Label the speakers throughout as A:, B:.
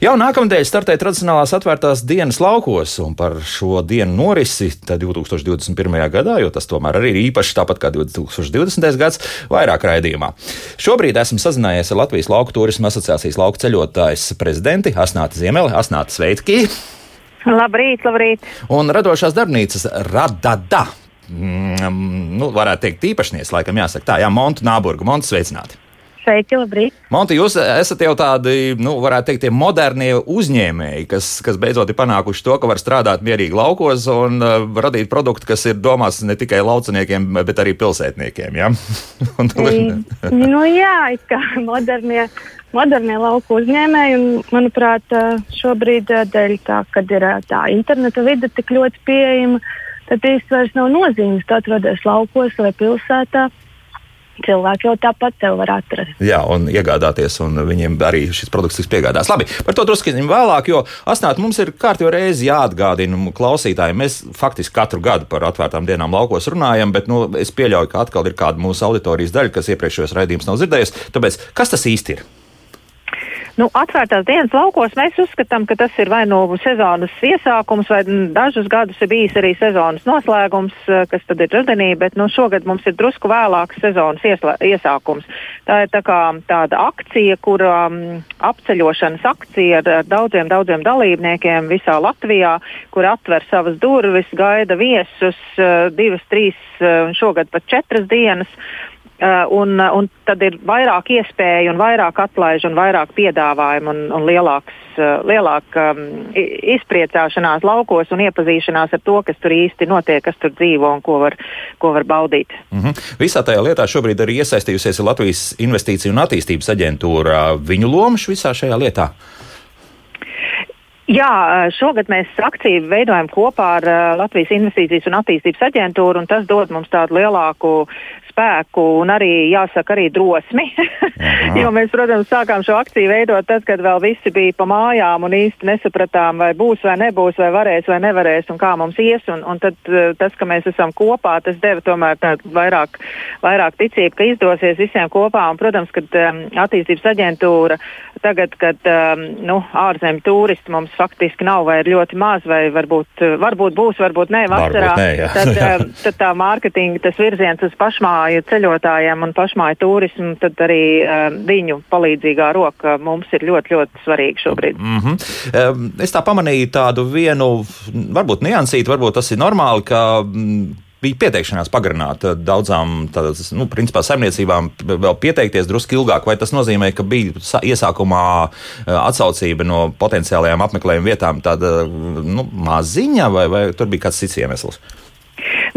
A: Jau nākamnedēļ startē tradicionālās atvērtās dienas laukos, un par šo dienu norisi 2021. gadā, jo tas tomēr arī ir īpašs, tāpat kā 2020. gads, vairāk raidījumā. Šobrīd esmu sazinājies ar Latvijas Lauku turisma asociācijas lauku ceļotājs prezidenti Asnāti Ziemeli. Asnāti, sveiki!
B: Labrīt, labrīt!
A: Un radošās darbnīcas Radada. Mm, nu, varētu teikt, īpašnieks, laikam jāsaka tā, Jā, Montu Nāburgu. Montu sveicināti!
B: Sveiki, labrīt!
A: Monti, jūs esat jau tādi, nu, varētu teikt, modernie uzņēmēji, kas, kas beidzot ir panākuši to, ka var strādāt mierīgi laukos un uh, radīt produktu, kas ir domāts ne tikai lauciniekiem, bet arī pilsētniekiem. Ja? un,
B: nu, jā, it kā modernie. Modernie lauku uzņēmēji, un, manuprāt, šobrīd dēļ tā, kad ir tā interneta vide tik ļoti pieejama, tad īstenībā vairs nav nozīmes, ka atrodas laukos vai pilsētā cilvēki jau tāpat tev var atrast.
A: Jā, un iegādāties, un viņiem arī šis produkts tiks piegādāts. Labi, par to drusku vēlāk, jo asnāt mums ir kārtībā reizi jāatgādina klausītājiem. Mēs faktiski katru gadu par atvērtām dienām laukos runājam, bet nu, es pieļauju, ka atkal ir kāda mūsu auditorijas daļa, kas iepriekšējos raidījumus nav dzirdējusi. Tāpēc kas tas īsti ir?
B: Nu, atvērtās dienas laukos mēs uzskatām, ka tas ir vai nu no sezonas iesākums, vai dažus gadus ir bijis arī sezonas noslēgums, eh, kas tad ir rudenī, bet nu, šogad mums ir drusku vēlāks sezonas iesākums. Tā ir tā kā tāda akcija, kur um, apceļošanas akcija ar, ar daudziem, daudziem dalībniekiem visā Latvijā, kur atver savas durvis, gaida viesus uh, divas, trīs un uh, šogad pat četras dienas. Uh, un, uh, un tad ir vairāk iespēju, un vairāk atlaižu, un vairāk piedāvājumu, un, un lielāks, uh, lielāka um, izpriecāšanās laukos un iepazīšanās ar to, kas tur īsti notiek, kas tur dzīvo un ko var, ko var baudīt.
A: Mm -hmm. Visā tajā lietā šobrīd arī iesaistījusies Latvijas Investīciju un attīstības aģentūra. Viņu loma visā šajā lietā?
B: Jā, šogad mēs aktīvi veidojam kopā ar Latvijas Investīcijas un attīstības aģentūru, un tas dod mums tādu lielāku spēku un arī, jāsaka, arī drosmi. jo mēs, protams, sākām šo akciju veidot tad, kad vēl visi bija pa mājām un īsti nesapratām, vai būs vai nebūs, vai varēs vai nevarēs un kā mums ies. Un, un tad eh, tas, ka mēs esam kopā, tas deva tomēr vairāk, vairāk ticību, ka izdosies visiem kopā. Un, protams, kad um, attīstības aģentūra tagad, kad um, nu, ārzemju turisti mums faktiski nav vai ir ļoti maz, vai varbūt, varbūt būs, varbūt nē, vasarā,
A: varbūt nē, jā.
B: tad, um, tad tā mārketinga, tas virziens uz pašmāju pašmāju ceļotājiem un pašmāju turismu, tad arī uh, viņu palīdzīgā roka mums ir ļoti, ļoti svarīga šobrīd.
A: Mm -hmm. Es tā pamanīju tādu vienu, varbūt niansīti, varbūt tas ir normāli, ka. Mm, bija pieteikšanās pagarināta daudzām tādas, nu, principā, saimniecībām vēl pieteikties drusku ilgāk, vai tas nozīmē, ka bija iesākumā atsaucība no potenciālajām apmeklējuma vietām tāda nu, maziņa, vai, vai tur bija kāds cits iemesls?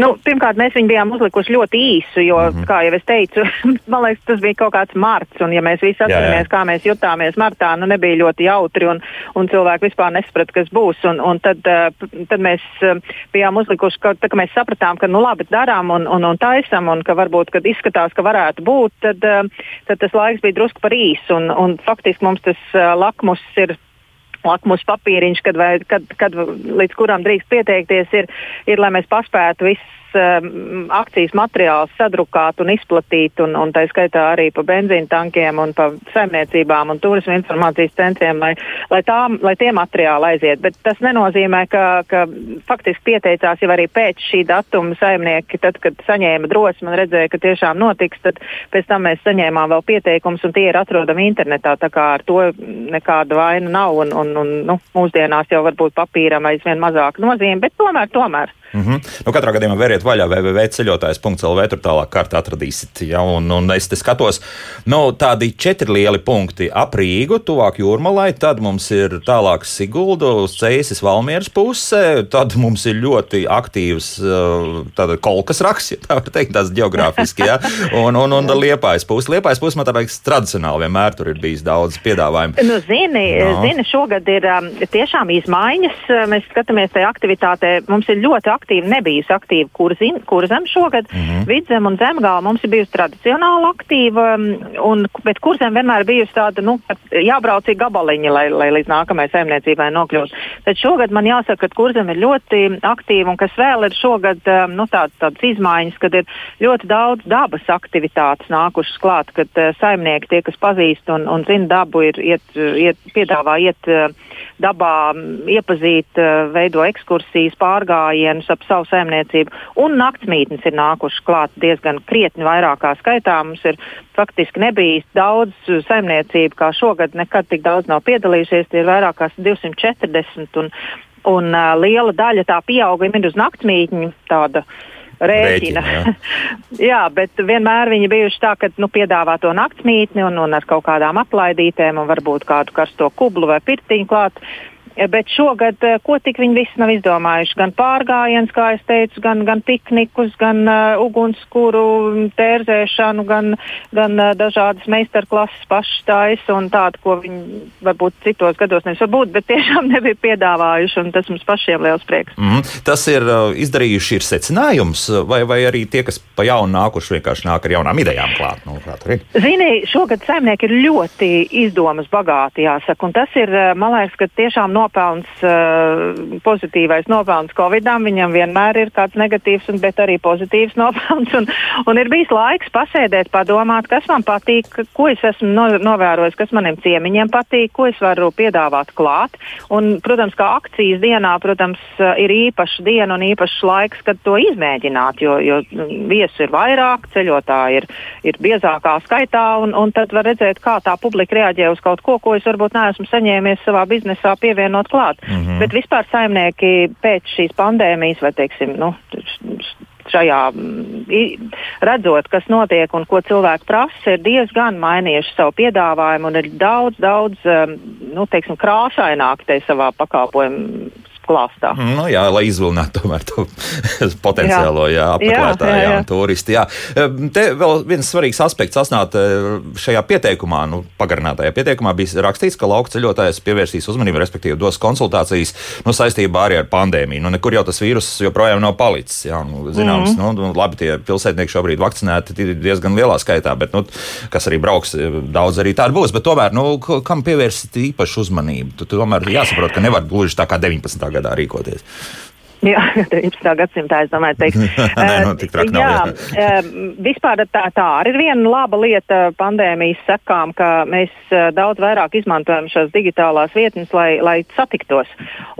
B: Nu, pirmkārt, mēs viņu bijām uzlikuši ļoti īsu, jo, mm -hmm. kā jau es teicu, man liekas, tas bija kaut kāds marts, un ja mēs visi atceramies, kā mēs jutāmies martā, nu nebija ļoti jautri, un, un cilvēki vispār nesaprata, kas būs, un, un tad, eh, tad mēs eh, bijām uzlikuši, ka, tā, ka mēs sapratām, ka, nu labi, darām un, un, un taisam, un ka varbūt, kad izskatās, ka varētu būt, tad, eh, tad tas laiks bija drusku par īsu, un, un faktiski mums tas lakmus ir lakmus papīriņš, kad, vai, kad, kad līdz kuram drīkst pieteikties, ir, ir lai mēs paspētu visus um, akcijas materiālus sadrukāt un izplatīt, un, un tā skaitā arī pa benzīna tankiem un pa saimniecībām un turismu informācijas centriem, lai, lai, tā, lai tie materiāli aiziet. Bet tas nenozīmē, ka, ka faktiski pieteicās jau arī pēc šī datuma saimnieki, tad, kad saņēma drosmi un redzēja, ka tiešām notiks, tad pēc tam mēs saņēmām vēl pieteikumus, un tie ir atrodami internetā, tā kā ar to nekāda vaina nav, un, un, un nu, mūsdienās jau varbūt papīram aizvien mazāk nozīme, bet tomēr, tomēr.
A: Mm -hmm. nu, katrā gadījumā vēriet vaļā www.ceļotājs.lv. Tur tālāk kārtā atradīsiet. Ja, un, un es te skatos, nu, tādi četri lieli punkti ap Rīgu, tuvāk jūrmalai. Tad mums ir tālāk Siguldu, Cēsis, Valmieras pusē. Tad mums ir ļoti aktīvs uh, kolkas raksts, ja tā var teikt, tās geogrāfiski. Ja, un, un, un liepājas puse. Liepājas puse man tā liekas tradicionāli. Vienmēr tur ir bijis daudz piedāvājumu.
B: Nu, zini, no. zini, šogad ir um, tiešām izmaiņas. Mēs skatāmies tajā aktivitātē. Mums ir ļoti aktīvi aktīva, nebijusi aktīva kursa kurzem, kurzem šogad. Mm -hmm. Vidzem un zemgāla mums ir bijusi tradicionāli aktīva, un, bet kurzem vienmēr bijusi tāda, nu, jābrauc gabaliņi, lai, lai līdz nākamajai saimniecībai nokļūst. Tad šogad man jāsaka, ka kurzem ir ļoti aktīva, un kas vēl ir šogad, nu, tād, tādas izmaiņas, kad ir ļoti daudz dabas aktivitātes nākušas klāt, kad uh, saimnieki, tie, kas pazīst un, un zina dabu, ir iet, iet, piedāvā iet dabā, iepazīt, veido ekskursijas, pārgājienus ap savu saimniecību. Un naktsmītnes ir nākušas klāt diezgan krietni vairākā skaitā. Mums ir faktiski nebijis daudz saimniecību, kā šogad nekad tik daudz nav piedalījušies. Tie ir vairāk kā 240 un, un uh, liela daļa tā pieauguma ir uz naktsmītņu tāda rēķina. rēķina jā. jā, bet vienmēr viņi bijuši tā, ka nu, piedāvā to naktsmītni un, un ar kaut kādām aplaidītēm un varbūt kādu karsto kublu vai pirtiņu klāt. Bet šogad, eh, ko tik viņi visi nav izdomājuši? Gan pārgājiens, kā es teicu, gan, gan piknikus, gan uh, ugunskura tērzēšanu, gan, gan uh, dažādas meistarklases pašstājas un tādu, ko viņi varbūt citos gados nevis varbūt, bet tiešām nebija piedāvājuši, un tas mums pašiem liels prieks.
A: Mm -hmm. Tas ir uh, izdarījuši ir secinājums, vai, vai arī tie, kas pa jaunu nākuši, vienkārši nāk ar jaunām idejām klāt? Nu,
B: Zini, šogad saimnieki ir ļoti izdomas bagāti, jāsaka, un tas ir, man liekas, ka tiešām no nopelns, uh, pozitīvais nopelns Covidam. Viņam vienmēr ir kāds negatīvs, un, bet arī pozitīvs nopelns. Un, un ir bijis laiks pasēdēt, padomāt, kas man patīk, ko es esmu no, novērojis, kas maniem ciemiņiem patīk, ko es varu piedāvāt klāt. Un, protams, kā akcijas dienā, protams, ir īpaša diena un īpašs laiks, kad to izmēģināt, jo, jo viesu ir vairāk, ceļotāji ir, ir biezākā skaitā, un, un tad var redzēt, kā tā publika reaģē uz kaut ko, ko es varbūt neesmu saņēmies savā biznesā pievienot pievienot klāt. Mm -hmm. Bet vispār saimnieki pēc šīs pandēmijas vai, teiksim, nu, šajā mm, redzot, kas notiek un ko cilvēki prasa, ir diezgan mainījuši savu piedāvājumu un ir daudz, daudz um, nu, teiksim, krāsaināk te savā pakalpojumu klāstā.
A: Nu, jā, lai izvilinātu tomēr to potenciālo jā. Jā, apmeklētāju, jā, jā, jā. turistu. Jā. Te vēl viens svarīgs aspekts asnāt šajā pieteikumā, nu, pagarinātajā pieteikumā bija rakstīts, ka lauka ceļotājs pievērsīs uzmanību, respektīvi dos konsultācijas nu, saistībā arī ar pandēmiju. Nu, nekur jau tas vīrus joprojām nav palicis. Jā, nu, zināms, mm -hmm. nu, labi, tie pilsētnieki šobrīd vakcinēti ir diezgan lielā skaitā, bet, nu, kas arī brauks, daudz arī tādu būs. Bet tomēr, nu, kam pievērst īpašu uzmanību? Tu, tomēr jāsaprot, ka nevar gluži tā kā 19 gadā rīkoties.
B: Jā, 19. gadsimtā es domāju, teikt.
A: Nē, nu, tik traki
B: jā, nav. Jā. Vispār tā, tā arī ir viena laba lieta pandēmijas sekām, ka mēs daudz vairāk izmantojam šās digitālās vietnes, lai, lai satiktos.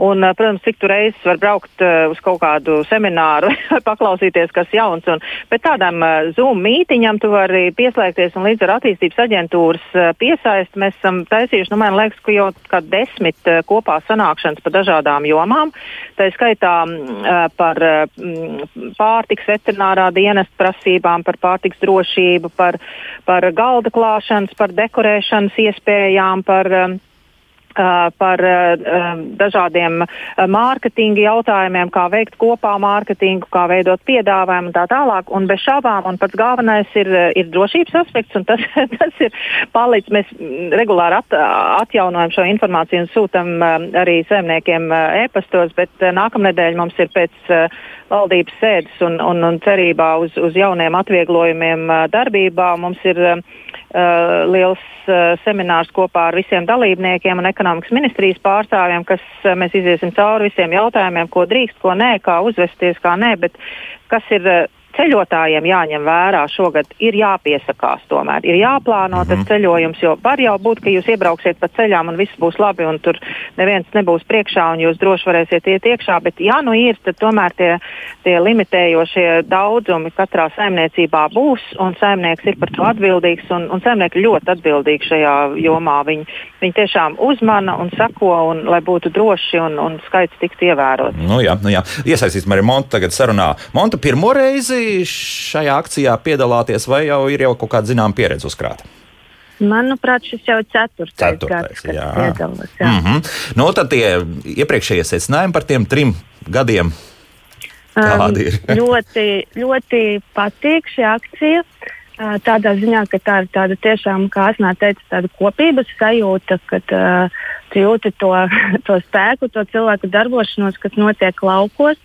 B: Un, protams, cik tu reizes var braukt uz kaut kādu semināru, paklausīties, kas jauns. Un, bet tādam Zoom mītiņam tu vari pieslēgties un līdz ar attīstības aģentūras piesaist. Mēs esam taisījuši, nu, man liekas, ka jau kā desmit kopā sanākšanas pa dažādām jomām. Tā skaitā par pārtiks veterinārā dienesta prasībām, par pārtiks drošību, par, par galda klāšanas, par dekorēšanas iespējām, par par dažādiem mārketinga jautājumiem, kā veikt kopā mārketingu, kā veidot piedāvājumu un tā tālāk. Un bez šaubām, un pats galvenais ir, ir drošības aspekts, un tas, tas ir palicis. Mēs regulāri at, atjaunojam šo informāciju un sūtam arī saimniekiem e-pastos, bet nākamnedēļ mums ir pēc valdības sēdes un, un, un cerībā uz, uz jauniem atvieglojumiem darbībā. Mums ir uh, liels uh, seminārs kopā ar visiem dalībniekiem un ekonomikas ministrijas pārstāvjiem, kas uh, mēs iziesim cauri visiem jautājumiem, ko drīkst, ko nē, kā uzvesties, kā nē, bet kas ir uh, ceļotājiem jāņem vērā šogad ir jāpiesakās tomēr. Ir jāplāno mm -hmm. tas mhm. ceļojums, jo var jau būt, ka jūs iebrauksiet pa ceļām un viss būs labi un tur neviens nebūs priekšā un jūs droši varēsiet iet iekšā, bet ja nu ir, tad tomēr tie, tie limitējošie daudzumi katrā saimniecībā būs un saimnieks ir par to atbildīgs un, un saimnieki ļoti atbildīgi šajā jomā. Viņi, viņi tiešām uzmana un sako, un, lai būtu droši un, un skaits tiktu ievērots.
A: Nu jā, nu jā. Iesaistīsim arī Montu tagad sarunā. Monta pirmo reizi šajā akcijā piedalāties, vai jau ir jau kaut kāda zināma pieredze uzkrāta?
B: Manuprāt, šis jau ir ceturtais, ceturtais gads, jā. Piedalos, jā. Mm -hmm.
A: nu, tad tie iepriekšējie secinājumi par tiem trim gadiem. Kādi ir?
C: Um, ļoti, ļoti patīk šī akcija. Uh, tādā ziņā, ka tā ir tāda tiešām, kā Asnē teica, tāda kopības sajūta, kad uh, jūti to, to spēku, to cilvēku darbošanos, kas notiek laukos.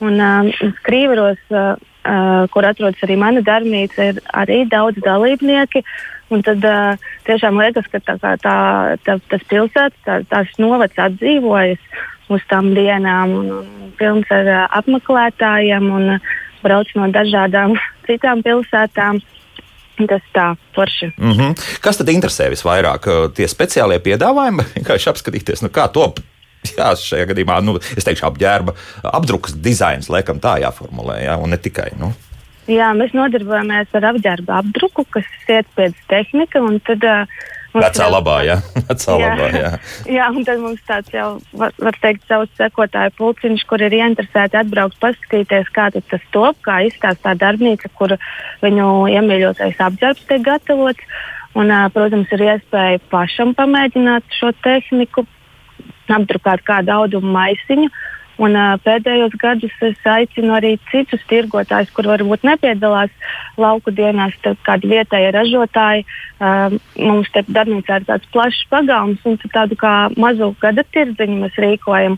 C: Un um, skrīveros, uh, uh, kur atrodas arī mana darbnīca, ir arī daudz dalībnieki. Un tad uh, tiešām liekas, ka tā, tā, tā, tas pilsētas, tā, tās novads atdzīvojas uz tām dienām, un, un pilns ar uh, apmeklētājiem un uh, brauc no dažādām citām pilsētām. Tas tā, forši.
A: Mm -hmm. Kas tad interesē visvairāk? Tie speciālie piedāvājumi, vienkārši apskatīties, nu, kā top Jā, šajā gadījumā nu, es teikšu, apģērba apdrukas dizains, laikam tā jāformulē, jā, un ne tikai. Nu.
C: Jā, mēs nodarbojamies ar apģērba apdruku, kas ir iespējas tehnika. Tad, uh,
A: Vecā labā, jā. Vecā
C: jā.
A: labā, jā.
C: jā, un tad mums tāds jau, var, var teikt, savs sekotāju pulciņš, kur ir ieinteresēti atbraukt, paskatīties, kā tas top, kā izstāsta tā darbnīca, kur viņu iemīļotais apģērbs tiek gatavots. Un, uh, protams, ir iespēja pašam pamēģināt šo tehniku apdrukāt kādu audumu maisiņu. Un, uh, pēdējos gados es aicinu arī citus tirgotājus, kur varbūt nepiedalās lauku dienās, kādi vietējie ražotāji. Uh, mums te darbnīcā ir tāds plašs pagalms un tādu kā mazu gada tirdziņu mēs rīkojam.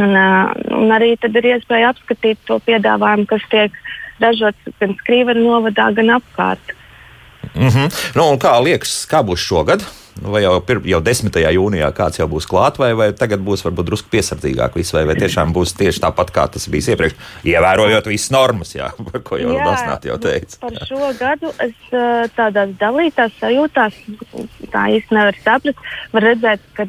C: Un, uh, un arī tad ir iespēja apskatīt to piedāvājumu, kas tiek ražots gan Skrīveru novadā, gan apkārt.
A: Mm -hmm. nu, kā liekas, kā būs šogad? Nu, vai jau, pir, jau 10. jūnijā kāds jau būs klāt, vai, vai tagad būs varbūt drusku piesardzīgāk viss, vai, vai tiešām būs tieši tāpat, kā tas bija iepriekš, ievērojot visas normas, jā, par ko jau Dasnāt jau teica.
C: Par šo gadu es tādās dalītās sajūtās, tā īsti nevar saprast, var redzēt, ka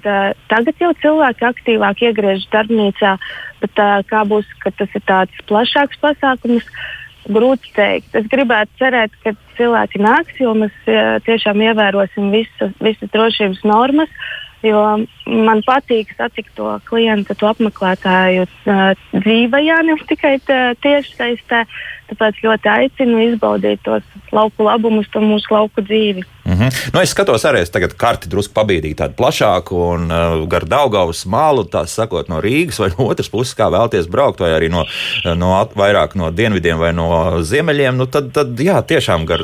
C: tagad jau cilvēki aktīvāk iegriež darbnīcā, bet kā būs, ka tas ir tāds plašāks pasākums. Uh, grūti teikt. Es gribētu cerēt, ka cilvēki nāks, jo mēs tiešām ievērosim visas, visas drošības normas. Jo man patīk satikt to klientu, to apmeklētāju uh, dzīvajā, nevis tikai tieši saistē. Tāpēc ļoti aicinu izbaudīt tos lauku labumus, to mūsu lauku dzīvi.
A: Mm -hmm. nu, es skatos arī, es tagad karti drusku pabīdīju tādu plašāku un uh, gar Daugavas mālu, tā sakot, no Rīgas vai no otras puses, kā vēlties braukt, vai arī no, no vairāk no dienvidiem vai no ziemeļiem, nu tad, tad jā, tiešām gar,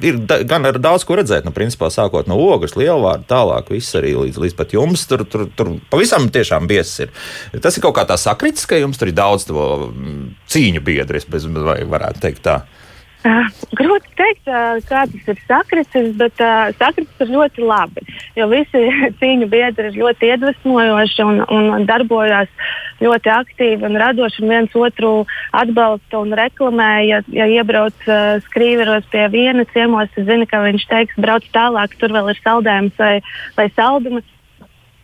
A: ir da, gan ar daudz ko redzēt, nu, principā sākot no ogles, lielvārdu, tālāk viss arī līdz, līdz pat jums, tur, tur, tur pavisam tiešām biezs ir. Tas ir kaut kā tā sakrits, ka jums tur ir daudz to mm, cīņu biedri, vai varētu teikt tā.
C: Uh, grūti pateikt, uh, kā tas ir sakritis, bet uh, sakritis ir ļoti labi. Jo visi cīņu biedri ir ļoti iedvesmojoši un, un darbojas ļoti aktīvi un radoši. Un viens otru atbalsta un reklamē. Ja, ja iebrauc uh, skrīveros pie viena ciemos, tad zina, ka viņš teiks, brauc tālāk, tur vēl ir saldējums vai, vai saldumi.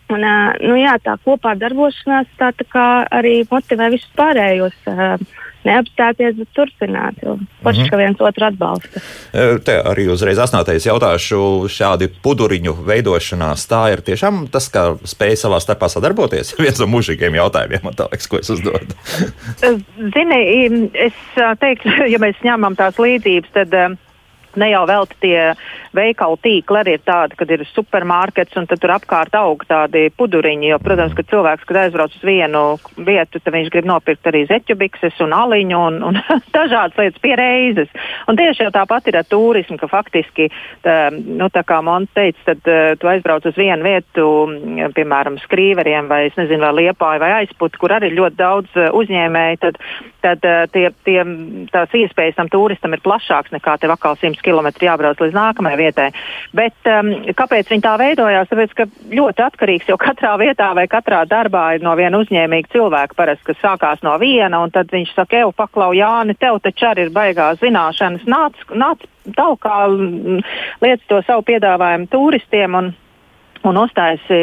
C: Un, uh, nu jā, tā kopā darbošanās tā, tā arī motivē visus pārējos. Uh, neapstāties, bet turpināt. Paši, mm -hmm. ka viens otru atbalsta.
A: E, te arī uzreiz asnātais jautāšu, šādi puduriņu veidošanās, tā ir tiešām tas, kā spēja savā starpā sadarboties. viens no mūžīgiem jautājumiem, man liekas, ko es uzdodu.
B: Zini, es teiktu, ja mēs ņemam tās līdzības, tad ne jau vēl tie veikalu tīkli arī ir tādi, kad ir supermarkets un tur apkārt aug tādi puduriņi. Jo, protams, ka cilvēks, kad aizbrauc uz vienu vietu, tad viņš grib nopirkt arī zeķubikses un aliņu un, un dažādas lietas pie reizes. Un tieši jau tāpat ir ar turismu, ka faktiski, tā, nu, tā kā Monts teica, tad uh, tu aizbrauc uz vienu vietu, piemēram, skrīveriem vai, es nezinu, vai liepāju vai aizputi, kur arī ļoti daudz uh, uzņēmēji, tad, tad uh, tie, tie, tās iespējas tam turistam ir plašāks nekā tev atkal 100 km jābrauc līdz nākamajai vietai. Bet um, kāpēc viņi tā veidojās? Tāpēc, ka ļoti atkarīgs jau katrā vietā vai katrā darbā ir no viena uzņēmīga cilvēka, parasti, kas sākās no viena, un tad viņš saka, evo, paklau, Jāni, tev taču arī ir baigās zināšanas, nāc, nāc tālāk, liec to savu piedāvājumu turistiem. Un, un uztaisi,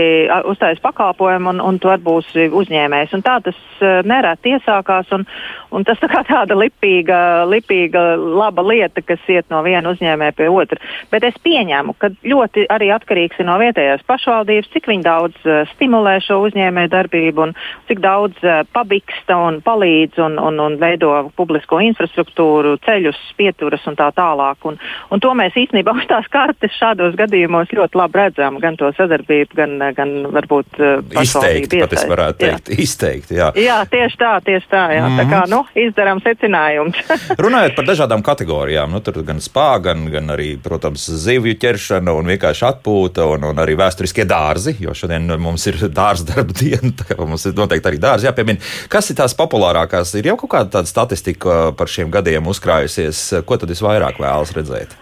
B: uztaisi pakalpojumu, un, un tu arī būsi uzņēmējs. Un tā tas uh, nereti iesākās, un, un tas tā kā tāda lipīga, lipīga, laba lieta, kas iet no viena uzņēmēja pie otra. Bet es pieņemu, ka ļoti arī atkarīgs ir no vietējās pašvaldības, cik daudz uh, stimulē šo uzņēmēju darbību, un cik daudz pabiksta un palīdz un, un, un veido publisko infrastruktūru, ceļus, pieturas un tā tālāk. Un, un to mēs īstenībā uz tās kartes šādos gadījumos ļoti labi redzam, gan to sadarbību sadarbība, gan, gan varbūt
A: izteikti, pat es varētu teikt, jā. izteikti, jā.
B: Jā, tieši tā, tieši tā, jā. Mm -hmm. Tā kā, nu, izdarām secinājums.
A: Runājot par dažādām kategorijām, nu, tur gan spā, gan, gan arī, protams, zivju ķeršana un vienkārši atpūta un, un arī vēsturiskie dārzi, jo šodien mums ir dārza darba diena, tā kā mums ir noteikti arī dārzi jāpiemina. Kas ir tās populārākās? Ir jau kaut kāda statistika par šiem gadiem uzkrājusies. Ko tad visvairāk vēlas redzēt?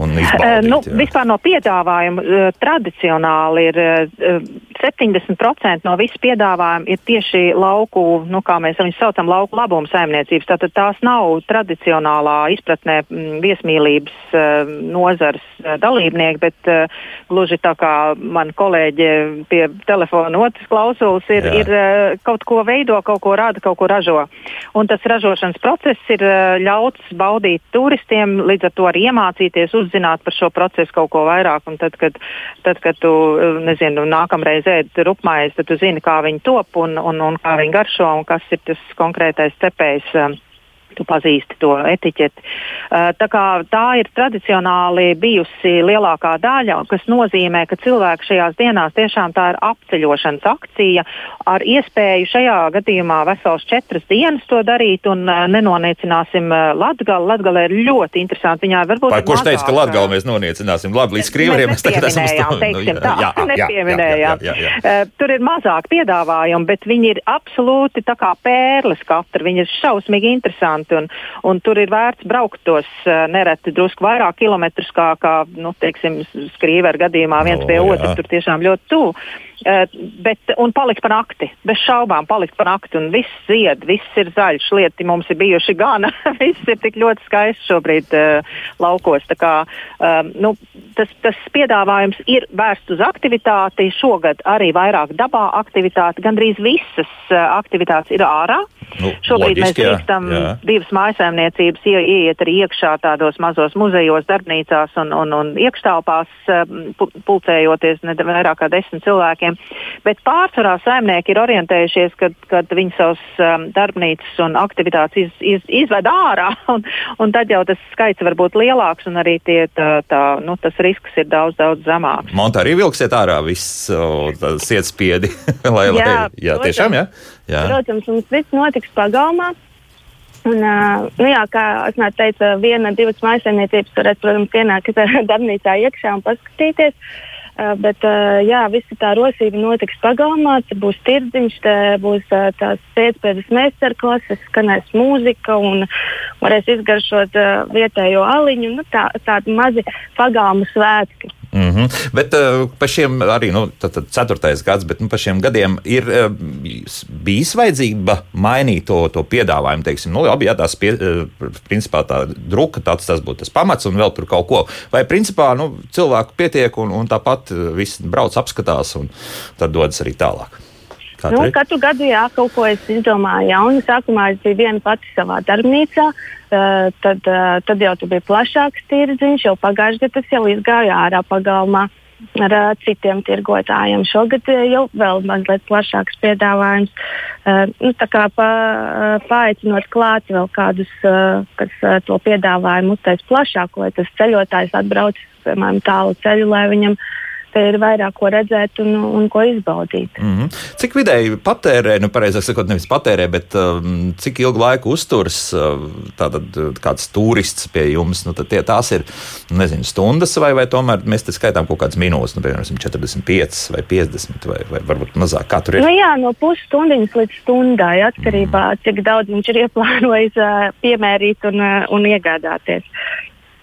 A: Un izbaudīt?
B: Nu, jā. vispār no piedāvājuma tradicionāli ir 70% no visu piedāvājumu ir tieši lauku, nu, kā mēs viņus saucam, lauku labumu saimniecības. Tātad tās nav tradicionālā izpratnē viesmīlības nozars dalībnieki, bet gluži tā kā man kolēģi pie telefona otrs klausuls ir, Jā. ir kaut ko veido, kaut ko rada, kaut ko ražo. Un tas ražošanas process ir ļauts baudīt turistiem, līdz ar to arī iemācīties, uzzināt par šo procesu kaut ko vairāk. Un tad, kad, tad, kad tu nezinu, nākamreiz ēd rupmaizi, tad tu zini, kā viņi top un, un, un kā viņi garšo un kas ir tas konkrētais cepējs. Um, tu pazīsti to etiķeti. Uh, tā, tā ir tradicionāli bijusi lielākā daļa, kas nozīmē, ka cilvēki šajās dienās tiešām tā ir apceļošanas akcija ar iespēju šajā gadījumā vesels četras dienas to darīt un uh, nenoniecināsim uh, Latgali. Latgali ir ļoti interesanti. Viņā varbūt.
A: Vai kurš teica, ka Latgali mēs noniecināsim? Labi, līdz krievariem mēs tagad esam
B: stāvīgi. Nu, jā, jā, jā, jā, jā. Tur ir mazāk piedāvājumu, bet viņi ir absolūti tā kā pērles katra. Viņi ir šausmīgi interesanti interesanti. Un, un tur ir vērts braukt tos uh, nereti drusku vairāk kilometrus, kā, kā nu, teiksim, skrīver gadījumā viens no, pie otra. Tur tiešām ļoti tuvu. Uh, bet, un palikt pa nakti, bez šaubām palikt pa nakti, un viss zied, viss ir zaļš, lieti mums ir bijuši gana, viss ir tik ļoti skaists šobrīd uh, laukos. Tā kā, uh, nu, tas, tas piedāvājums ir vērsts uz aktivitāti, šogad arī vairāk dabā aktivitāti, gandrīz visas uh, aktivitātes ir ārā. Nu, Šobrīd loģiski, mēs drīkstam divas mājsaimniecības ie, ieiet arī iekšā tādos mazos muzejos, darbnīcās un, un, un iekštelpās, pulcējoties ne vairāk kā desmit cilvēkiem cilvēkiem. Bet pārsvarā saimnieki ir orientējušies, kad, kad viņi savus um, darbnīcas un aktivitātes iz, iz, izved ārā, un, un tad jau tas skaits var būt lielāks, un arī tie, tā, tā, nu, tas risks ir daudz, daudz zemāks.
A: Monta arī vilksiet ārā visu sietspiedi, lai, jā, lai, jā, protams, tiešām, jā? jā.
C: Protams, mums viss notiks pagalmā. Un, uh, nu jā, kā es teicu, viena, divas maisaimniecības varētu, protams, ienākt darbnīcā iekšā un paskatīties. Uh, bet jā, visa tā rosība notiks pagalmā. Būs tirdziņš, būs tās pēcpēdas meistarklases, skanēs mūzika un varēs izgaršot vietējo aliņu. Nu, tā, tādi mazi pagalmu svētki.
A: Mm -hmm. Bet uh, par šiem arī, nu, tad, tad ceturtais gads, bet nu, par šiem gadiem ir uh, bijis vajadzība mainīt to, to piedāvājumu. Teiksim, nu, labi, jā, tās pie, uh, principā tā druka, tāds tas būtu tas pamats un vēl tur kaut ko. Vai principā nu, cilvēku pietiek un, un tāpat viss brauc apskatās un tad dodas arī tālāk.
C: Katru, nu, katru gadu jā, kaut ko es izdomāju jaunu. Sākumā es biju viena pati savā darbnīcā, uh, tad, tad jau tur bija plašāks tirdziņš, jau pagājušajā gadā tas jau izgāja ārā pagalmā ar uh, citiem tirgotājiem. Šogad jau vēl mazliet plašāks piedāvājums. Uh, nu, tā kā pa, uh, paaicinot klāt vēl kādus, uh, kas uh, to piedāvājumu uztais plašāk, lai tas ceļotājs atbrauc, piemēram, tālu ceļu, lai viņam uh, te ir vairāk ko redzēt un, un ko izbaudīt.
A: Mm -hmm. Cik vidēji patērē, nu, pareizāk sakot, nevis patērē, bet um, cik ilgu laiku uzturs uh, tātad, uh, kāds turists pie jums? Nu, tie, tās ir nezinu, stundas, vai, vai tomēr mēs te skaitām kaut kādas minūtes, nu, piemēram, 45 vai 50 vai, vai varbūt mazāk. Kā tur ir?
C: Nu, jā, no pusstundas līdz stundai atkarībā, mm. cik daudz viņš ir ieplānojis uh, piemērīt un, un iegādāties.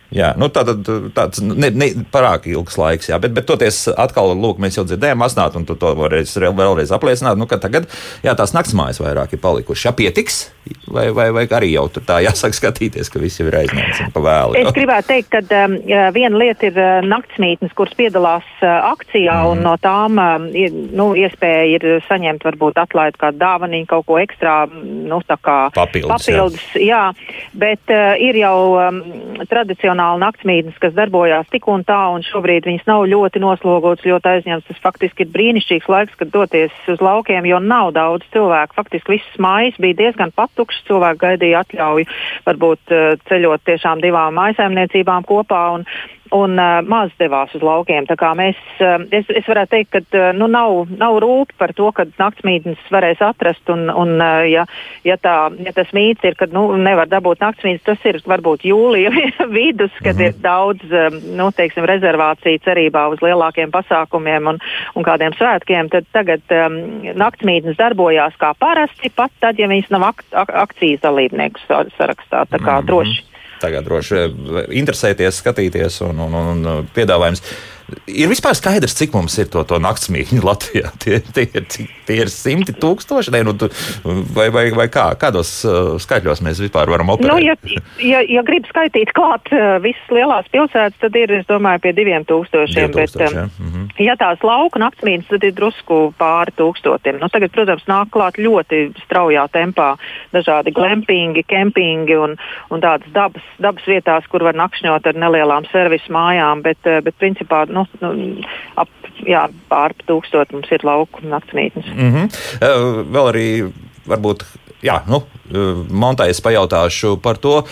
A: Jā, nu tā, tad, tāds ne, ne pārāk ilgs laiks, jā, bet, bet toties atkal, lūk, mēs jau dzirdējām, asnāt, un tu to vēlreiz, vēlreiz apliecināt, nu, ka tagad, jā, tās naktsmājas vairāk ir palikušas. Jā, pietiks, vai, vai, vai arī jau tur tā jāsāk skatīties, ka jau ir aizņemts un pavēlu.
B: Es gribētu teikt, ka um, viena lieta ir uh, naktsmītnes, kuras piedalās uh, akcijā, mm. un no tām um, ir, nu, iespēja ir saņemt varbūt atlaid kādu dāvaniņu, kaut ko ekstra, nu, tā kā
A: papildus.
B: papildus jā. jā, bet uh, ir jau um, tradicionāli profesionāli naktsmītnes, kas darbojās tik un tā, un šobrīd viņas nav ļoti noslogotas, ļoti aizņemtas. Tas faktiski ir brīnišķīgs laiks, kad doties uz laukiem, jo nav daudz cilvēku. Faktiski viss mājas bija diezgan patukšs, cilvēki gaidīja atļauju varbūt eh, ceļot tiešām divām mājsaimniecībām kopā. Un, un uh, maz devās uz laukiem. Mēs, uh, es, es varētu teikt, ka uh, nu, nav, nav rūp par to, ka naktsmītnes varēs atrast. Un, un, uh, ja, ja, tā, ja tas mīts ir, ka nu, nevar dabūt naktsmītnes, tas ir varbūt jūlija vidus, kad mm -hmm. ir daudz um, nu, teiksim, rezervāciju cerībā uz lielākiem pasākumiem un, un kādiem svētkiem. Tad tagad um, naktsmītnes darbojās kā parasti, pat tad, ja viņas nav ak ak akcijas dalībnieku sarakstā. Tā kā mm -hmm. droši
A: tagad droši interesēties, skatīties un, un, un piedāvājums. Ir vispār skaidrs, cik mums ir to, to naktsmītņu Latvijā. Tie, tie, ir, tie ir simti tūkstoši, ne, nu, vai, vai, vai kā? Kādos uh, skaitļos mēs vispār varam operēt?
B: Nu, ja, ja, ja grib skaitīt klāt uh, visas lielās pilsētas, tad ir, es domāju, pie diviem tūkstošiem. 2000, bet, um, ja. mm -hmm. ja tās lauka naktsmītnes, tad ir drusku pāri tūkstotim. Nu, tagad, protams, nāk klāt ļoti straujā tempā dažādi glampingi, kempingi un, un tādas dabas, dabas vietās, kur var nakšņot ar nelielām servisu mājām, bet, uh, bet principā, nu, nu, ap jā, pāri tūkstoši mums ir lauku naktsmītnes.
A: Mm -hmm. Vēl arī varbūt. Jā, nu, Montais pajautāšu par to.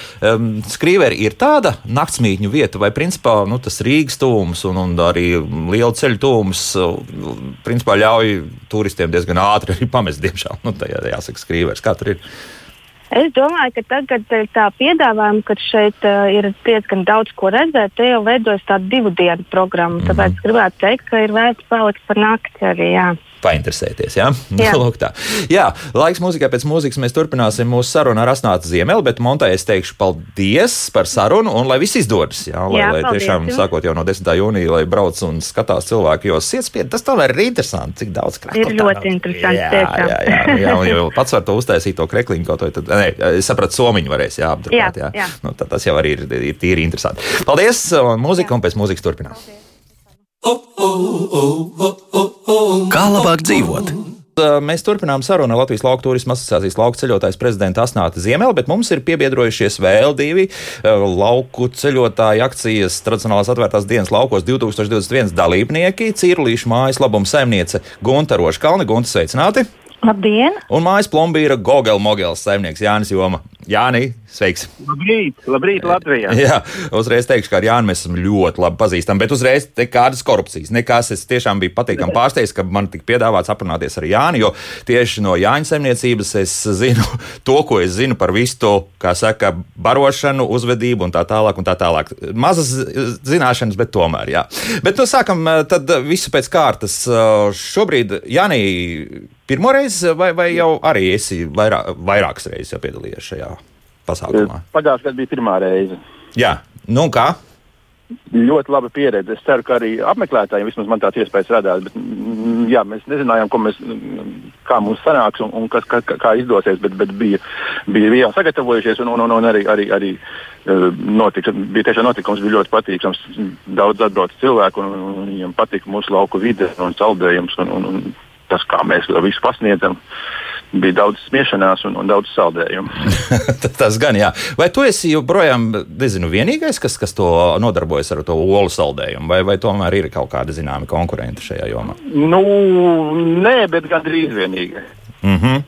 A: Skrīveri ir tāda naktsmītņu vieta, vai principā nu, tas Rīgas tūms un, un arī liela ceļu tūms principā ļauj turistiem diezgan ātri pamest, diemžēl. Nu, tā jāsaka, Skrīveris. Kā tur ir?
C: Es domāju, ka tagad ir tā piedāvājuma, ka šeit uh, ir diezgan daudz ko redzēt. Te jau veidojas tāda divu dienu programma. Mm -hmm. Tāpēc gribētu teikt, ka ir vērts palikt par nakti arī. Jā
A: painteresēties. Ja? Jā, Lūk, tā. jā laiks mūzikai pēc mūzikas mēs turpināsim mūsu sarunu ar Asnātu Ziemeli, bet Montai es teikšu paldies par sarunu un lai viss izdodas. Jā, lai, jā, lai paldies, tiešām, jums. sākot jau no 10. jūnija, lai brauc un skatās cilvēki, jo sietspiedi tas tomēr ir interesanti, cik daudz
C: kreklu. Ir ļoti interesanti. Jā, jā,
A: jā, jā, jā, un jau pats var to uztaisīt, to krekliņu kaut vai tad, nē, es sapratu, somiņu varēs, jā, apdrukāt, jā. jā. jā. Nu, tas jau arī ir, ir tīri interesanti. Paldies, un mūzika, jā. un pēc mūzikas turpinām. Paldies. Kā labāk dzīvot? Mēs turpinām sarunu ar Latvijas Lauku turisma asociācijas lauku ceļotājs prezidentu Asnāti Ziemeli, bet mums ir piebiedrojušies vēl divi lauku ceļotāju akcijas tradicionālās atvērtās dienas laukos 2021 dalībnieki - Cīrlīšu mājas labuma saimniece Gunta Roškalni. Gunta, sveicināti!
C: Labdien!
A: Un mājas plombīra Gogela Mogels saimnieks Jānis Joma. Jāni, sveiks!
D: Labrīt, labrīt Latvijā!
A: Jā, uzreiz teikšu, ka ar Jānu mēs esam ļoti labi pazīstami, bet uzreiz nekādas korupcijas, nekas. Es tiešām biju patīkami pārsteigts, ka man tika piedāvāts aprunāties ar Jāni, jo tieši no Jāņa saimniecības es zinu to, ko es zinu par visu to, kā saka, barošanu, uzvedību un tā tālāk. Un tā tālāk. Mazas zināšanas, bet tomēr, jā. Bet nu sākam tad visu pēc kārtas. Šobrīd Jāni pirmo reizi vai, vai jau arī esi vairāk, vairākas reizes piedalījies šajā pasākumā?
D: Pagājušajā gadā bija pirmā reize.
A: Jā, nu kā?
D: Ļoti laba pieredze. Es ceru, ka arī apmeklētājiem vismaz man tāds iespējas radās. Bet, mm, jā, mēs nezinājām, mēs, kā mums sanāks un, un kas, kā, kā izdosies, bet, bet bija, bija jau sagatavojušies un, un, un, un arī, arī, arī e, notika, bija tiešām notikums, bija ļoti patīkams. Daudz atbrauc cilvēku un, un, un viņiem patika mūsu lauku vide un saldējums un, un, un tas, kā mēs to visu pasniedzam. Uh, bija daudz smiešanās un, un daudz saldējumu.
A: Tas gan jā. Vai tu esi joprojām nezinu, vienīgais, kas, kas to nodarbojas ar to olu saldējumu, vai, vai tomēr ir kaut kādi zināmi konkurenti šajā jomā?
D: Nu, nē, bet gandrīz vienīgais.
A: Mm -hmm.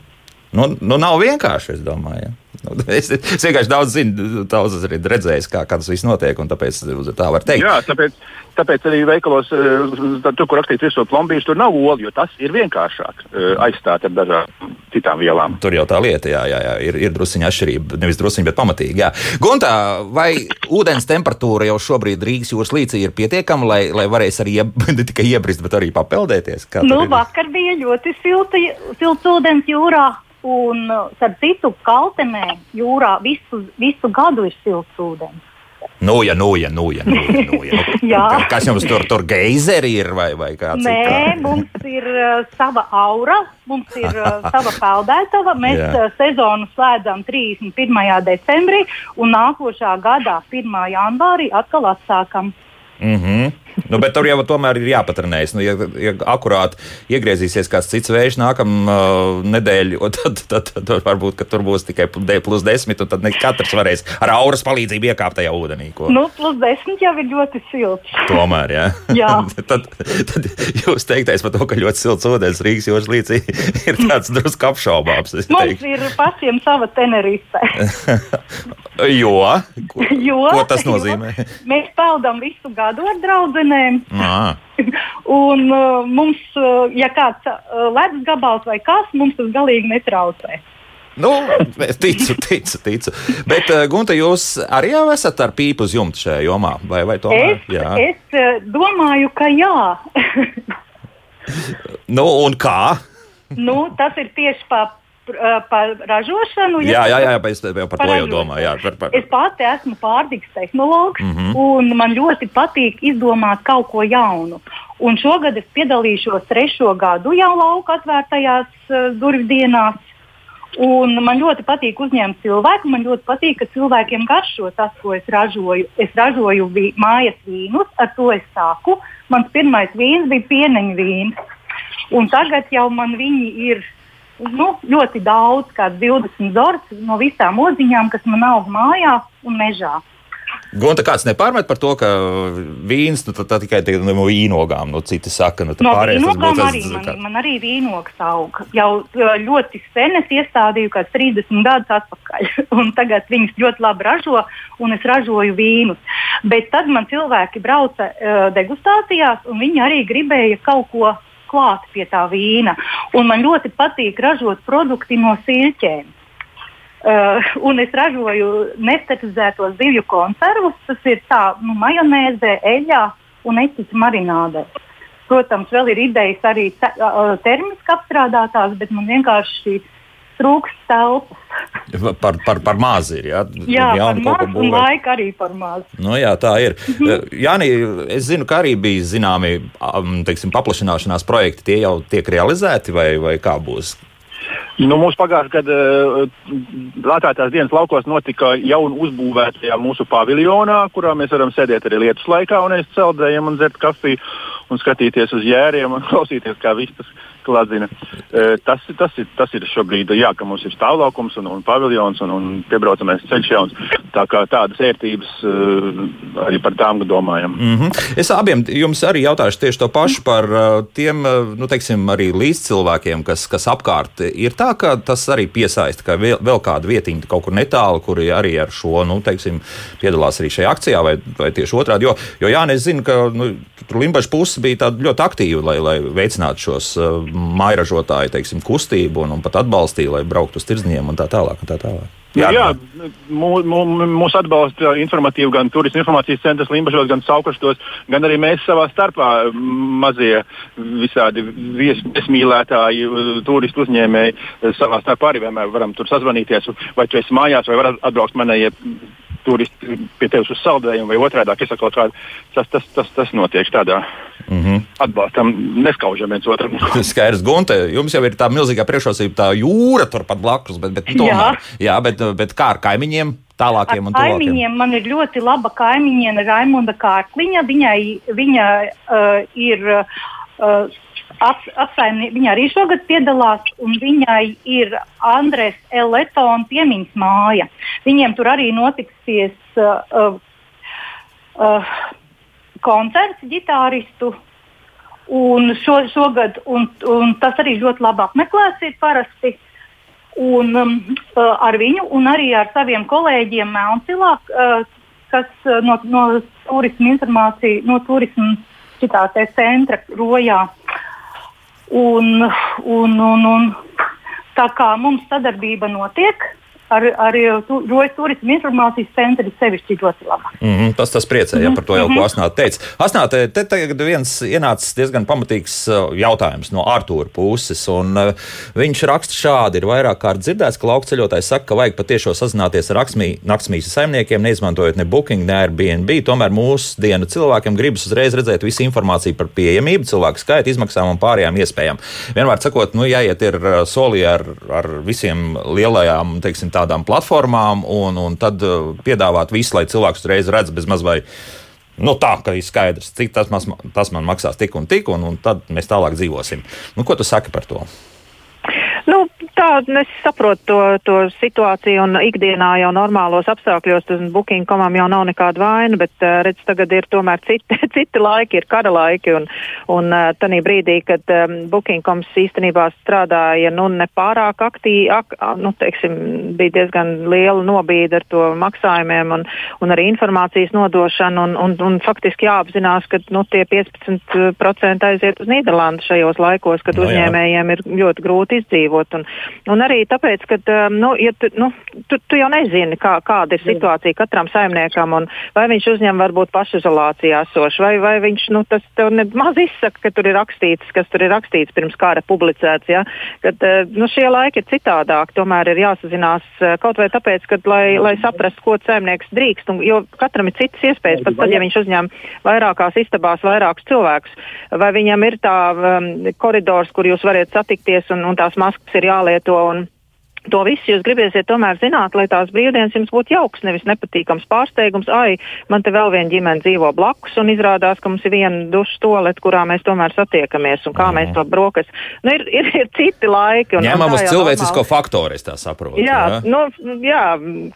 A: nu, nu, nav vienkārši, es domāju. Ja? Nu, es, es vienkārši daudz zinu, daudz arī redzējis, kā, kā tas viss notiek, un tāpēc tā var teikt.
D: Jā, tāpēc, Tāpēc arī veikalos, eh, tur, kur rakstīts virsot plombīrs, tur nav olu, jo tas ir vienkāršāk eh, aizstāt ar dažādām citām vielām.
A: Tur jau tā lieta, jā, jā, jā ir, ir drusciņa atšķirība. Nevis drusciņa, bet pamatīgi. Jā. Guntā, vai ūdens temperatūra jau šobrīd Rīgas jūras līcī ir pietiekama, lai, lai varēs arī ieb, ne tikai iebrist, bet arī papeldēties?
E: Nu, vakar bija ļoti silta, silts ūdens jūrā. Un, starp citu, Kaltenē jūrā visu, visu gadu ir silts ūdens.
A: Nu, ja, nu, ja, nu, ja, nu, ja, nu, ja. Nu. Kas jums tur, tur geizeri ir vai, vai kāds?
E: Nē, citā? mums ir uh, sava aura, mums ir uh, sava peldētava. Mēs uh, sezonu slēdzam 31. decembrī un nākošā gadā 1. janvārī atkal atsākam.
A: Mm -hmm. Nu, bet tur jau tomēr ir jāpatrenējas. Nu, ja, ja akurāt iegriezīsies kāds cits vējš nākamā uh, nedēļa, tad, tad, tad, tad varbūt tur būs tikai plus 10, un tad ne katrs varēs ar auras palīdzību iekāpt tajā ūdenī.
E: Ko. Nu, plus 10 jau ir ļoti silts.
A: Tomēr, jā.
E: jā.
A: tad, tad jūs teiktais par to, ka ļoti silts ūdens Rīgas jūras līcī ir tāds drusku apšaubāms.
E: Mums ir pašiem sava tenerife.
A: jo? Ko,
E: jo?
A: Ko tas nozīmē?
E: Mēs peldam visu gadu ar draudzenēm. Un uh, mums, uh, ja kāds uh, ledus gabals vai kas, mums tas galīgi netraucē.
A: Nu, es ticu, ticu, ticu. Bet, uh, Gunte, jūs arī jau esat ar pīpu uz jumta šajā jomā? Vai, vai tomēr?
E: Es, jā. es uh, domāju, ka jā.
A: nu, un kā?
E: nu, tas ir tieši pa par ražošanu.
A: Jā, jā, jā, jā es jau par, par to jau domāju. Jā, par, par.
E: Es pati esmu pārtiks tehnologs, mm -hmm. un man ļoti patīk izdomāt kaut ko jaunu. Un šogad es piedalīšos trešo gadu jau lauka atvērtajās uh, durvju dienās. Un man ļoti patīk uzņemt cilvēku. Man ļoti patīk, ka cilvēkiem garšo tas, ko es ražoju. Es ražoju vi mājas vīnus, ar to es sāku. Mans pirmais vīns bija pieneņa vīns. Un tagad jau man viņi ir nu, ļoti daudz, kā 20 zorts no visām odziņām, kas man aug mājā un mežā.
A: Gonta kāds nepārmet par to, ka vīns nu, tā, tā tikai no vīnogām, nu, citi saka, nu,
E: no vīnogām arī, man, kā... man arī vīnogs aug. Jau ļoti sen es iestādīju, kā 30 gadus atpakaļ, un tagad viņas ļoti labi ražo, un es ražoju vīnus. Bet tad man cilvēki brauca uh, degustācijās, un viņi arī gribēja kaut ko klāt pie tā vīna. Un man ļoti patīk ražot produkti no silķēm. Uh, un es ražoju nestetizētos zivju konservus. Tas ir tā, nu, majonēzē, eļļā un eķis marinādē. Protams, vēl ir idejas arī te, uh, termiski apstrādātās, bet man vienkārši uh, trūks telpas.
A: Par, par, par mazu ir. Jā,
E: jā par mazu un laika arī par mazu.
A: Nu, jā, tā ir. Mhm. Jāni, es zinu, ka arī bija zināmi teiksim, paplašināšanās projekti. Tie jau tiek realizēti vai, vai kā būs?
D: Nu, mūsu pagājušā gada uh, atvērtās dienas laukos notika jaunu uzbūvētajā mūsu paviljonā, kurā mēs varam sēdēt arī lietus laikā un ēst celdējumu un dzert kafiju un skatīties uz jēriem un klausīties, kā viss tas klādzina. E, tas, tas, ir, tas ir šobrīd, jā, ka mums ir stāvlaukums un, un paviljons un, un piebraucamais ceļš jauns. Tā kā tādas ērtības e, arī par tām domājam.
A: Mm -hmm. Es abiem jums arī jautāšu tieši to pašu par e, tiem, nu, teiksim, arī līdzcilvēkiem, kas, kas apkārt ir tā, ka tas arī piesaista, ka vēl, vēl kāda vietiņa kaut kur netālu, kuri arī ar šo, nu, teiksim, piedalās arī šajā akcijā vai, vai tieši otrādi. Jo, jo jā, es zinu, ka nu, tur Limbaģa puse bija ļoti aktīva, lai, lai veicinātu šos mairažotāju teiksim, kustību un, un pat atbalstīja, lai brauktu uz tirdzniecību un tā tālāk. Un tā tālāk.
D: Jā, jā mūs mū, atbalsta informatīvi gan Turisma informācijas centrs Limbažos, gan Saukaštos, gan arī mēs savā starpā mazie visādi viesmīlētāji, turistu uzņēmēji savā starpā arī vienmēr varam tur sazvanīties, vai tu esi mājās, vai var atbraukt manējie turisti pie tevis uz saldējumu vai otrādi. Es saku, kā, tas, tas, tas, tas notiek tādā mm -hmm. atbalstam, neskaužam viens otram.
A: Skaidrs, Gunte, jums jau ir tā milzīgā priekšrocība, tā jūra turpat blakus, bet, bet tomēr, jā. jā, bet, bet kā ar kaimiņiem? Tālākiem un
E: tuvākiem. Kaimiņiem man ir ļoti laba kaimiņiene Raimunda Kārkliņa. Viņai, viņa uh, ir uh, ap, apsaimnie, viņa arī šogad piedalās, un viņai ir Andrēs Eletona piemiņas māja. Viņiem tur arī notiksies uh, uh, uh, koncerts ģitāristu. Un šo, šogad, un, un tas arī ļoti labi apmeklēts ir parasti. Un, um, uh, ar viņu un arī ar saviem kolēģiem Melncilā, uh, kas uh, no, no turisma informācija, no turisma šitā centra rojā Un, un, un, un. Tā kā mums sadarbība notiek, ar, ar Rojas turismu informācijas centru sevišķi ļoti laba.
A: Mm -hmm, tas tas priecē, ja par to jau mm -hmm. ko Asnāte teica. Asnāte, te tagad viens ienācis diezgan pamatīgs uh, jautājums no Artūra puses, un uh, viņš raksta šādi, ir vairāk kārt dzirdēts, ka laukceļotājs saka, ka vajag patiešo sazināties ar naktsmīsu saimniekiem, neizmantojot ne Booking, ne Airbnb. Tomēr mūsdienu cilvēkiem gribas uzreiz redzēt visu informāciju par pieejamību, cilvēku skaitu, izmaksām un pārējām iespējām. Vienmēr sakot, nu, jāiet ir solī ar, ar visiem lielajām, teiksim, tādām platformām un, un tad uh, piedāvāt visu, lai cilvēks uzreiz redz bez maz vai Nu, tā kā ir skaidrs, cik tas, mas, tas man maksās tik un tik, un, un tad mēs tālāk dzīvosim. Nu, ko tu saki par to?
B: Nu, tā es saprotu to, to situāciju, un ikdienā jau normālos apstākļos tas Booking.comam jau nav nekāda vaina, bet uh, redz, tagad ir tomēr citi, citi laiki, ir kara laiki, un, un uh, tanī brīdī, kad um, Booking.coms īstenībā strādāja nu, nepārāk aktīvi, ak, nu, teiksim, bija diezgan liela nobīde ar to maksājumiem un, un arī informācijas nodošanu, un, un, un faktiski jāapzinās, ka nu, tie 15% aiziet uz Nīderlandu šajos laikos, kad no, nu uzņēmējiem ir ļoti grūti izdzīvot. Un, un arī tāpēc, ka um, nu, ja tu, nu, tu, tu jau nezini, kā, kāda ir situācija katram saimniekam, un vai viņš uzņem varbūt pašizolācijā esošu, vai, vai viņš nu, tas maz izsaka, ka tur ir rakstīts, kas tur ir rakstīts pirms kara publicēts. Ja? Kad, uh, nu, šie laiki ir citādāk, tomēr ir jāsazinās uh, kaut vai tāpēc, ka, lai, lai saprastu, ko saimnieks drīkst, un, jo katram ir citas iespējas, pat tad, ja viņš uzņem vairākās istabās vairākus cilvēkus, vai viņam ir tā um, koridors, kur jūs varat satikties un, un tās maskas maskas ir jālieto. Un, To visu jūs gribēsiet tomēr zināt, lai tās brīvdienas jums būtu jauks, nevis nepatīkams pārsteigums. Ai, man te vēl viena ģimene dzīvo blakus, un izrādās, ka mums ir viena duša stolete, kurā mēs tomēr satiekamies, un kā mm. mēs to brokas. Nu, ir, ir, ir citi laiki.
A: Ņemam uz cilvēcisko faktoru, es tā saprotu.
B: Jā, jā? Nu, jā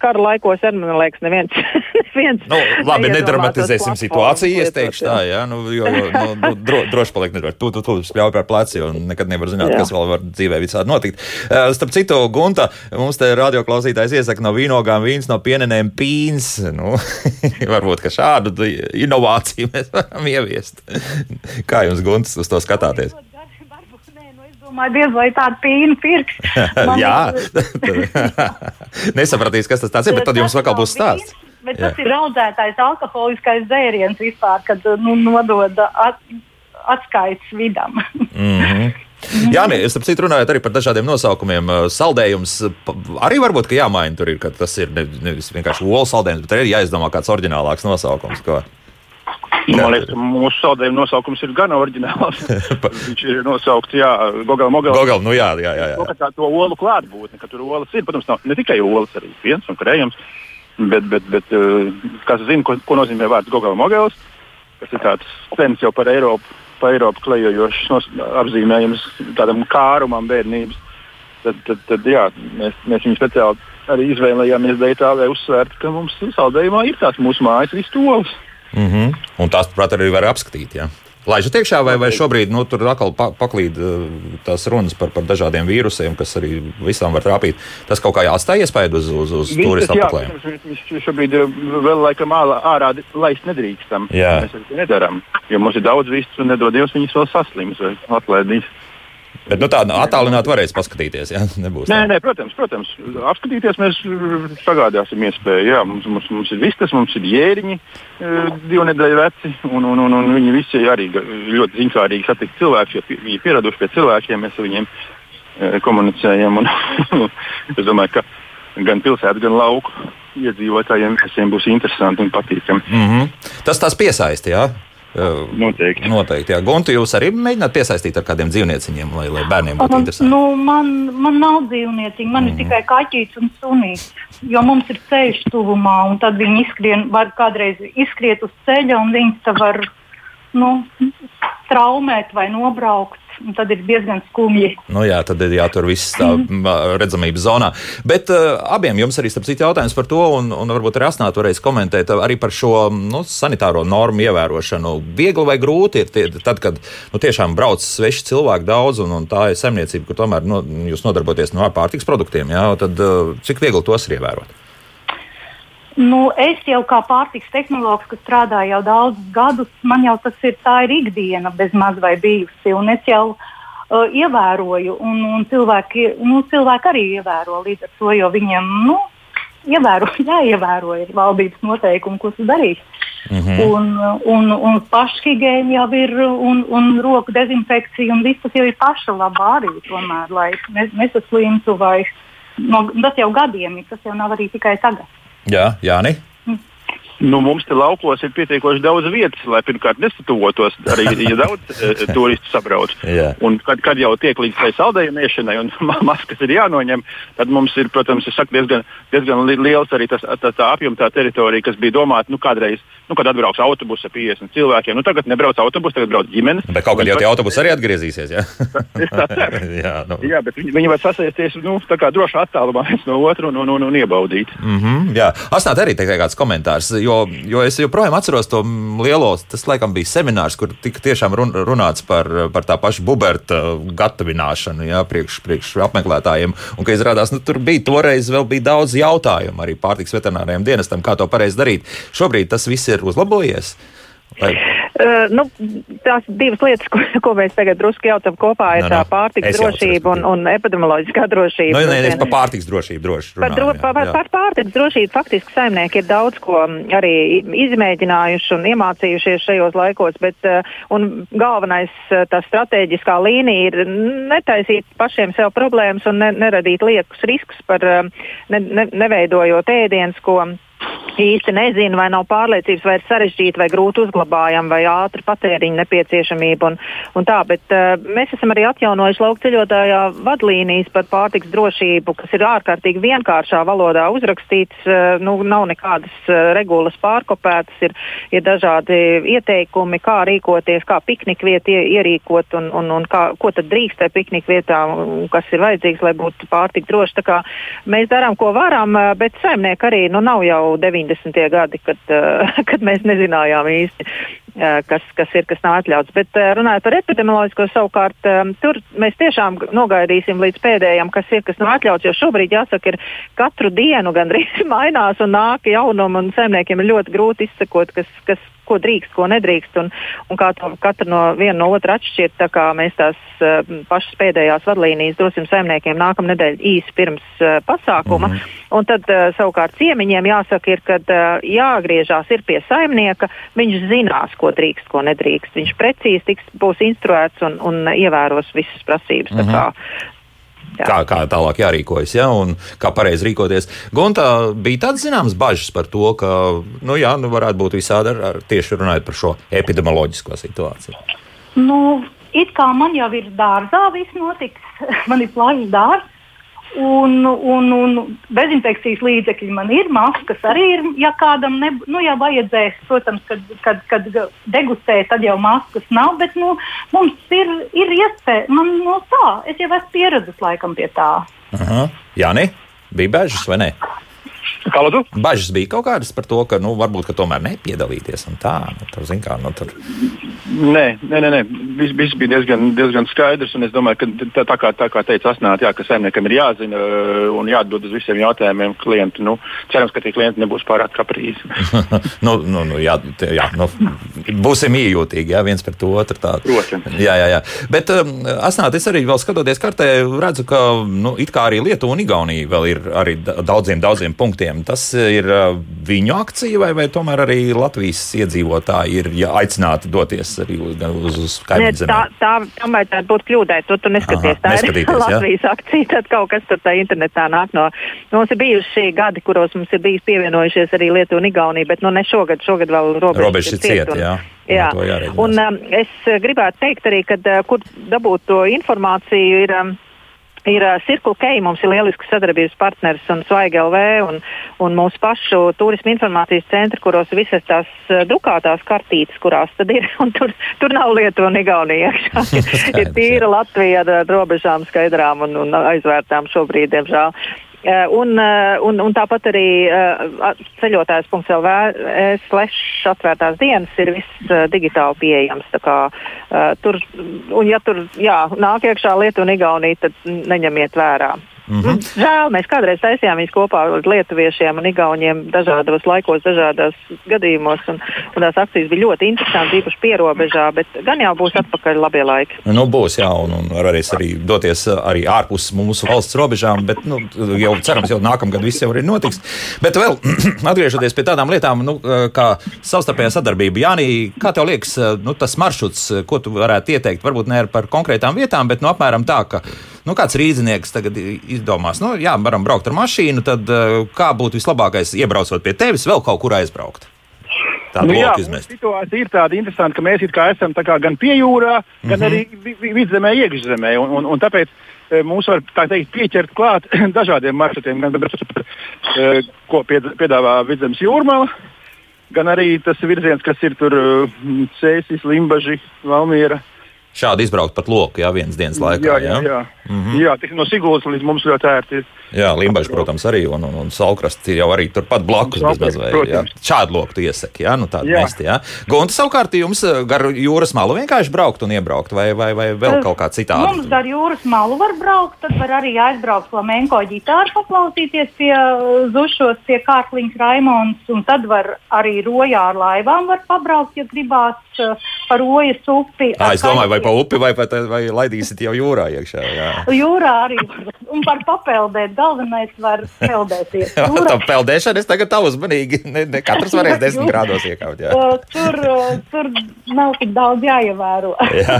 B: kara laikos arī, man liekas, neviens. neviens
A: nu, labi, nedramatizēsim situāciju, es teikšu tā, jā, nu, jo, jo nu, nu, dro, droši paliek nevar. Tu, tu, tu spļauj par pleci, un nekad nevar zināt, jā. kas vēl var dzīvē visādi notikt. Uh, starp citu, Gun, Gunta, mums te radioklausītājs iesaka no vīnogām vīns, no pienenēm pīns. Nu, varbūt šādu inovāciju mēs varam ieviest. Kā jums, Gunts, uz to skatāties?
E: domāju, diez vai tāda pīna pirks.
A: Jā, nesapratīs, kas tas ir, bet tad jums vēl būs stāsts.
E: Bet Jā. tas ir audzētais alkoholiskais dzēriens vispār, kad nu, nodod at, atskaits vidam.
A: mm -hmm. Jā, nē, es saprotu, runājot arī par dažādiem nosaukumiem. Saldējums arī varbūt jāmaina. Tur ir, tas ir nevis vienkārši olu saldējums, bet arī jāizdomā kāds oriģinālāks nosaukums. Ko?
D: Man liekas, ka mūsu saldējuma nosaukums ir gan oriģināls. Viņš ir nosaukts, jā, Gogala Mogala.
A: Gogala, nu jā, jā, jā. jā.
D: To, tā, to olu klātbūtne, ka tur olas ir. Protams, nav ne tikai olas, arī piens un krējums. Bet, bet, bet kas zina, ko, ko nozīmē vārds Gogala Mogals, kas ir tāds cents jau par Eiropu pa Eiropu klejojošs apzīmējums tādam kārumam bērnības, tad, tad, tad jā, mēs, mēs viņu speciāli arī izvēlējāmies dēļ tā, lai uzsvērtu, ka mums saldējumā ir tās mūsu mājas vistolas.
A: Mm -hmm. Un tās, prāt, arī var apskatīt. Jā. Laižat iekšā, vai, vai šobrīd nu, tur atkal paklīd eh, tās runas par, par dažādiem vīrusiem, kas arī visām var trāpīt. Tas kaut kā jāatstāj iespēju uz, uz, uz turistu apmeklējumu.
D: Mēs šobrīd eh, vēl laikam ārā laist nedrīkstam. Jā. Mēs to nedarām, jo mums ir daudz vistas un nedod Dievs viņus vēl saslims vai atlaidīs.
A: Bet nu, tādu attālināti varēs paskatīties. Ja? Nebūs
D: nē, nē, protams, protams. Apskatīties mēs sagādāsim iespēju. Jā, mums, mums, mums ir vistas, mums ir jēriņi, divu nedēļu veci, un, un, un, un viņi visi arī ļoti ziņkārīgi satikt cilvēkus, viņi ir pieraduši pie cilvēkiem, mēs ar viņiem komunicējam. Un, es domāju, ka gan pilsētas, gan lauku iedzīvotājiem visiem būs interesanti un patīkami.
A: Mm -hmm. Tas tās piesaista, jā.
D: Noteikti.
A: Noteikti jā. Gunti, jūs arī mēģināt piesaistīt ar kādiem dzīvnieciņiem, lai, lai bērniem būtu interesanti?
E: Nu, man, man nav dzīvnieciņi, man mm. ir mhm. tikai kaķis un sunīts. Jo mums ir ceļš tuvumā, un tad viņi izskrien, var kādreiz izskriet uz ceļa, un viņi te var nu, traumēt vai nobraukt tad ir diezgan skumji.
A: Nu, jā, tad ir jātur viss tā mm. redzamības zonā. Bet uh, abiem jums arī starp citu jautājums par to, un, un varbūt arī asnāt varēs komentēt arī par šo nu, sanitāro normu ievērošanu. Viegli vai grūti ir tie, tad, kad nu, tiešām brauc sveši cilvēki daudz, un, un tā ir saimniecība, kur tomēr no, jūs nodarboties no pārtiks produktiem, jā, tad uh, cik viegli tos ir ievērot?
E: Nu, es jau kā pārtiks tehnoloģis, kas strādā jau daudzus gadus, man jau tas ir tā ir ikdiena bez maz vai bijusi. Un es jau uh, ievēroju, un, un cilvēki, nu, cilvēki arī ievēro līdz ar to, jo viņiem nu, ievēro, jāievēro ir valdības noteikumi, ko tu darīsi. Mm -hmm. Un, un, un pašhigiēna jau ir, un, un roku dezinfekcija, un viss tas jau ir paša labā arī, tomēr, lai nesaslimtu. Vai, no, tas jau gadiem ir, tas jau nav arī tikai tagad.
A: Jā, Jāni.
D: Nu, mums te laukos ir pietiekoši daudz vietas, lai pirmkārt nestatuvotos arī, ja daudz e, turistu sabrauc.
A: Jā.
D: Un kad, kad jau tiek līdz tai saldējuma iešanai un maskas ir jānoņem, tad mums ir, protams, saku, diezgan, diezgan li- liels arī tas, tā, tā apjomtā teritorija, kas bija domāta nu, kādreiz, nu, kad atbrauks autobusi ar 50 cilvēkiem. Nu, tagad nebrauc autobusi, tagad brauc ģimenes.
A: Bet kaut kad jau tie autobusi arī atgriezīsies.
D: Tā ceru.
A: jā, nu.
D: Jā, bet viņi, viņi var sasēsties nu, tā droši attālumā viens no otra un, un, un, un iebaudīt.
A: Mm -hmm, jā, Asnāt arī tikai kāds komentārs, jo, jo es joprojām atceros to lielo, tas laikam bija seminārs, kur tika tiešām run, runāts par, par tā paša buberta gatavināšanu, jā, priekš, priekš apmeklētājiem, un ka izrādās, nu, tur bija toreiz vēl bija daudz jautājumu arī pārtiks veterināriem dienestam, kā to pareizi darīt. Šobrīd tas viss ir uzlabojies. Vai?
B: Uh, nu, tās divas lietas, ko, ko mēs tagad drusku jaucam kopā, ir
A: No,
B: no,
A: no.
B: tā pārtiks
A: Es jaucu,
B: drošība un, un epidemioloģiskā drošība.
A: Nu, nē,
B: Tas
A: es par pārtiks drošību droši
B: Par, dro,
A: runāju.
B: par,
A: jā, jā.
B: par pārtiks drošību faktiski saimnieki ir daudz ko mm, arī izmēģinājuši un iemācījušies šajos laikos, bet uh, un galvenais uh, tā strateģiskā līnija ir netaisīt pašiem sev problēmas un ne, neradīt liekus riskus par uh, ne, ne, neveidojot ēdienus, ko īsti nezinu, vai nav pārliecības, vai ir sarežģīti, vai grūti uzglabājami, vai ātri patēriņa nepieciešamība. Un, un tā, bet, uh, mēs esam arī atjaunojuši laukceļotājā vadlīnijas par pārtiks drošību, kas ir ārkārtīgi vienkāršā valodā uzrakstīts. Uh, nu, nav nekādas uh, regulas pārkopētas, ir, ir dažādi ieteikumi, kā rīkoties, kā piknikvietu ie, ierīkot un, un, un kā, ko tad drīkst tajā piknikvietā, kas ir vajadzīgs, lai būtu pārtika kā Mēs darām, ko varam, bet saimnieki arī nu, nav jau 90. gadi, kad, uh, kad mēs nezinājām īsti, uh, kas, kas ir, kas nav atļauts. Bet uh, runājot par epidemioloģisko savukārt, tur mēs tiešām nogaidīsim līdz pēdējiem, kas ir, kas nav atļauts, jo šobrīd jāsaka, ir katru dienu gandrīz mainās un nāk jaunumi, un saimniekiem ir ļoti grūti izsekot, kas, kas, ko drīkst, ko nedrīkst, un, un kā to katru no viena no otra atšķirt. Tā kā mēs tās uh, pašas pēdējās vadlīnijas dosim saimniekiem nākamnedēļ īsi pirms uh, pasākuma. Mm -hmm. Un tad uh, savukārt ciemiņiem jāsaka, ir, ka uh, jāgriežās ir pie saimnieka. Viņš zinās, ko drīkst, ko nedrīkst. Viņš precīzi tiks, būs instruēts un, un ievēros visas prasības. Mm -hmm.
A: Jā. Kā, kā tālāk jārīkojas, ja, un kā pareizi rīkoties. Gonta bija tāds zināms bažas par to, ka, nu, jā, nu, varētu būt visādi ar, ar tieši runājot par šo epidemioloģisko situāciju.
E: Nu, it kā man jau ir dārzā viss notiks, man ir plašs dārzs. Un, un, un dezinfekcijas līdzekļi man ir, maskas arī ir. Ja kādam ne, nu, ja vajadzēs, protams, kad, kad, kad degustē, tad jau maskas nav. Bet nu, mums ir, ir iespēja, man no tā, es jau esmu pieradis laikam pie tā.
A: Aha. Jā, nē, bija bažas vai ne?
D: Kā lūdzu?
A: Bažas bija kaut kādas par to, ka, nu, varbūt, ka tomēr nepiedalīties tā. Nu, tur, zin kā, nu, tur.
D: Nē, nē, nē, nē. Viss, viss bija diezgan, diezgan skaidrs. Es domāju, ka tā, tā, kā, tā kā teica Asnēta, jā, ka saimniekam ir jāzina uh, un jāatbild uz visiem jautājumiem klientu. Nu, cerams, ka tie klienti nebūs pārāk kaprīzi.
A: nu, nu, nu, jā, te- jā, nu, būsim iejūtīgi jā, viens pret otru. Tā.
D: Protams.
A: Jā, jā, jā. Bet um, Asnāt, es arī vēl skatoties kartē, redzu, ka nu, arī Lietuva un Igaunija vēl ir arī da- daudziem, daudziem punktiem. Tas ir uh, viņu akcija vai, vai tomēr arī Latvijas iedzīvotāji ir ja, aicināti doties arī uz, uz, kaimiņu
B: tā,
A: zemēm?
B: tā tam vajadzētu būt kļūdai. Tu, tu neskaties,
A: Aha,
B: tā ir
A: jā.
B: Latvijas akcija. Tad kaut kas tur tā internetā nāk no. Mums ir bijuši gadi, kuros mums ir bijis pievienojušies arī Lietuva un Igaunija, bet nu ne šogad. Šogad vēl robežas,
A: Robežas ir ciet,
B: un-
A: jā.
B: Jā,
A: Un
B: um, es uh, gribētu teikt arī, ka uh, kur dabūt to informāciju ir. Um, Ir uh, Circle K, mums ir lielisks sadarbības partners un Svaigi LV un, un mūsu pašu turisma informācijas centri, kuros visas tās uh, drukātās kartītes, kurās tad ir, un tur, tur nav Lietuva un Igaunija iekšā. Ir, tīra Latvija ar robežām skaidrām un, un aizvērtām šobrīd, diemžēl. Uh, Un, uh, un, un tāpat arī uh, ceļotājs.lv slash atvērtās dienas ir viss digitāli pieejams. Kā, tur, un ja tur jā, nāk iekšā Lietuva un Igaunija, tad neņemiet vērā. Mm -hmm. Žēl, mēs kādreiz taisījām viņus kopā ar lietuviešiem un igauniem dažādos laikos, dažādos gadījumos. Un, un tās akcijas bija ļoti interesantas, īpaši pierobežā, bet gan jau būs atpakaļ labie laiki.
A: Nu, būs, jā, un, un varēs arī doties uh, arī ārpus mūsu valsts robežām, bet nu, jau cerams, jau nākamgad viss jau arī notiks. Bet vēl atgriežoties pie tādām lietām, nu, uh, kā savstarpējā sadarbība, Jānī, kā tev liekas, uh, nu, tas maršruts, ko tu varētu ieteikt, varbūt ne par konkrētām vietām, bet nu, apmēram tā, ka nu, kāds rīznieks tagad izdomās, nu, jā, varam braukt ar mašīnu, tad uh, kā būtu vislabākais iebraucot pie tevis, vēl kaut kur aizbraukt? tādu
D: Nu,
A: loku izmest.
D: situācija ir tāda interesanta, ka mēs esam kā gan pie jūrā, gan
A: Mhm.
D: arī vi- vi- vidzemē, iekšzemē. Un, un, un tāpēc e, mūs var teikt pieķert klāt dažādiem maršrutiem, gan e, ko pied- piedāvā vidzemes jūrmala, gan arī tas virziens, kas ir tur Cēsis, Limbaži, Valmiera.
A: Šādi izbraukt pat loku, jā, vienas dienas laikā.
D: jā, jā, jā. Jā tik no Sigūdas līdz mums ļoti ērti. ir.
A: Jā, Limbaģis, protams, arī, un, un, un Salkrasts ir jau arī turpat blakus.
D: Salkrasts,
A: bezmaz vai, jā.
D: protams.
A: Šādu loku tu iesaki, jā, nu tādu mest, jā. Gunta, savukārt, jums eh, gar jūras malu vienkārši braukt un iebraukt, vai, vai, vai vēl kaut kā citādi?
E: Mums gar jūras malu var braukt, tad var arī aizbraukt flamenko ģitāru, paklausīties pie uh, Zušos, pie Kārkliņas Raimons, un tad var arī rojā ar laivām var pabraukt, ja gribās par rojas upi. Ar
A: es domāju, vai pa upi, vai, vai, vai laidīsit jau jūrā iekšā. Jā.
E: Jūrā arī. Un par papeldēt. Galvenais var peldēties.
A: Tā peldēšana, es tagad tā uzmanīgi. Ne, ne katrs varēs desmit grādos iekāpt. Jā,
E: Uh, tur, uh, tur nav tik daudz jāievēro.
A: jā.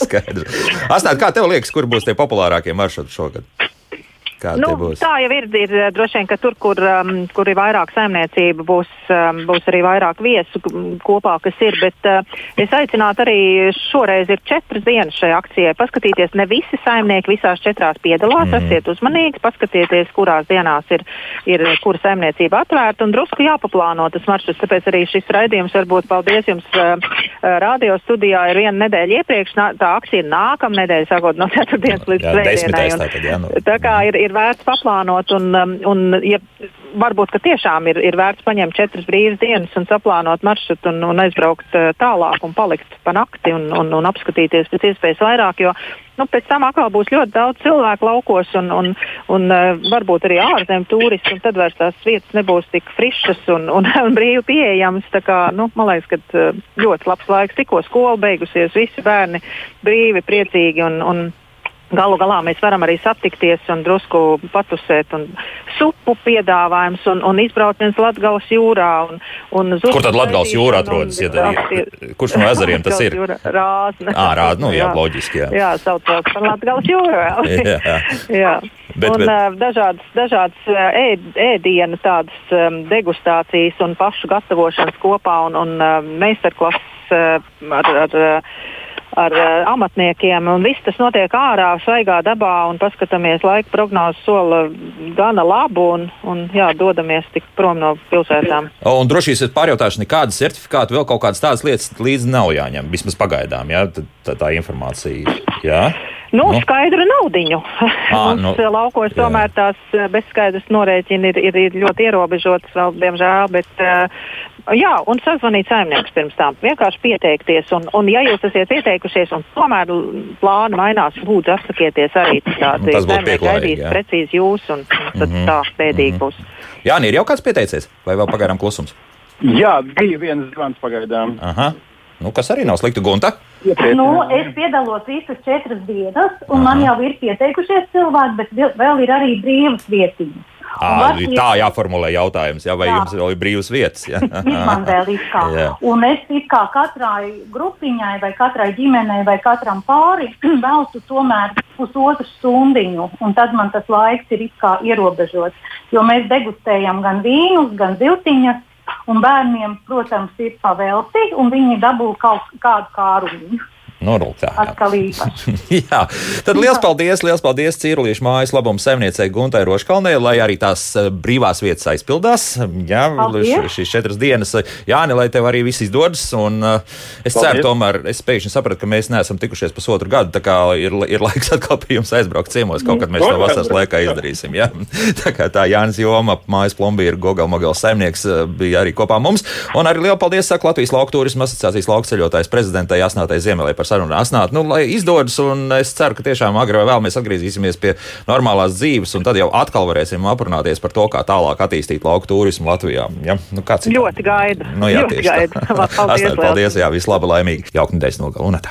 A: skaidrs. Astāt, kā tev liekas, kur būs tie populārākie maršruti šogad? Kā
B: Nu, tā jau ir, ir eh, droši vien, ka tur, kur, um, kur ir vairāk saimniecība, būs, um, būs arī vairāk viesu kopā, kas ir. Bet uh, es aicinātu arī šoreiz ir četras dienas šai akcijai. Paskatīties, ne visi saimnieki visās četrās piedalās, mm. esiet uzmanīgi, paskatieties, kurās dienās ir, ir kura saimniecība atvērta un drusku jāpaplāno tas maršruts. Tāpēc arī šis raidījums varbūt paldies jums uh, radio studijā ir viena nedēļa iepriekš. Nā, tā akcija ir nākamā nedēļa, sākot no ceturtdienas līdz svētdienai.
A: nu.
B: Tā kā ir, ir vērts paplānot, un, um, un ja, varbūt tiešām ir, ir vērts paņemt četras brīvas dienas un saplānot maršrutu un, un aizbraukt uh, tālāk un palikt pa nakti un, un, un apskatīties pēc iespējas vairāk. Jo, Nu, pēc tam atkal būs ļoti daudz cilvēku laukos un, un, un uh, varbūt arī ārzemju turisti, un tad vairs tās vietas nebūs tik frišas un, un, un brīvi pieejamas. Kā, nu, man liekas, ka uh, ļoti labs laiks, tikko skola beigusies, visi bērni brīvi, priecīgi. Un, un, Galu galā mēs varam arī satikties un drusku patusēt, un supu piedāvājums, un, un izbraukt viens Latvijas jūrā. Un, un
A: Kur tad Latgales jūra
B: raidīšana, un-
A: atrodas? Ja kurš no ezeriem tas ir?
B: Rāzne.
A: Ā, rād, nu jā, loģiski, jā.
B: Jā, saucās par Latvijas jūru.
A: Jā.
B: jā.
A: Bet-
B: un
A: bet-
B: dažādas, dažādas ēd, ēdienu tādas um, degustācijas un pašu gatavošanas kopā un, un uh, meistarklases uh, ar, ar, uh, ar uh, amatniekiem. Viss tas notiek ārā, svaigā dabā, un paskatāmies, laika prognozes sola gana labu, un, un jā, dodamies tik prom no pilsētām.
A: Un droši vien pārjautāšu, nekāda certifikāta, vēl kaut kādas tādas lietas līdzi nav jāņem. Vismaz pagaidām, jā, tā, tā informācija. Jā.
B: Nu,
A: Nu.
B: Skaidru naudiņu. Mums
A: nu,
B: nu, laukos
A: jā.
B: tomēr tās eh, bezskaidras norēķini ir, ir, ir ļoti ierobežotas, vēl, diemžēl. Bet, uh, jā, un sazvanīt saimniekus pirms tam. Vienkārši pieteikties. Un, un ja jūs esat pieteikušies un tomēr plāni mainās, lūdzu, atsakieties arī.
A: Nu, tas būtu pieklājīgi,
B: precīzi jūs, un, tad mm -hmm. tā bēdīgi mm -hmm. būs.
A: Jā, ir jau kāds pieteicies, vai vēl pagaidām klusums?
D: Jā, bija viens zvans pagaidām.
A: Aha. Nu, kas arī nav slikti, Gunta.
E: Nu, es piedalos visas četras dienas, un man jau ir pieteikušies cilvēki, bet vēl- vēl ir arī brīvas vietiņas. Un
A: À,
E: var
A: tā jāformulē jautājums, jā, vai
E: Jā.
A: jums vēl ir brīvas vietas? Jā.
E: izmantot kā.
A: Jā.
E: Un es kā katrai grupiņai, vai katrai ģimenei, vai katram pāri veltu tomēr pusotru stundiņu, un tad man tas laiks ir ierobežots. Jo mēs degustējam gan vīnus, gan ziltiņas, un bērniem, protams, ir pavelti, un viņi dabū kaut kādu kārumu.
A: Tā, jā. Tad liels paldies, liels paldies Cīrulīšu mājas labuma saimniecei Guntai Roškalnē, lai arī tās eh, brīvās vietas aizpildās. Jā,
E: Paldies.
A: šīs četras dienas. Jā, ne, lai tev arī viss izdodas. Un, uh, es
D: Paldies.
A: ceru, tomēr, es pēkšņi sapratu, ka mēs neesam tikušies pusotru gadu. Tā kā ir, ir laiks atkal pie jums aizbraukt ciemos, kaut kad mēs to vasaras laikā izdarīsim. Jā. Tā kā tā Jānis Joma, mājas plombīra, Gogala Mogals saimnieks eh, bija arī kopā mums. Un arī liels paldies saka Latvijas lauku turisma asociācijas lauku ceļotājs prezidentai Asnātai Ziemelē par sarunu. Asnāt, nu, lai izdodas, un es ceru, ka tiešām agri vai vēl mēs atgriezīsimies pie normālās dzīves, un tad jau atkal varēsim aprunāties par to, kā tālāk attīstīt lauku turismu Latvijā. Ja? Nu?
B: Ļoti gaidu.
A: Nu, jā,
B: ļoti gaidu. Paldies, liels.
A: paldies, jā, vislaba, laimīgi. Jauka nedēļas nogalunētā.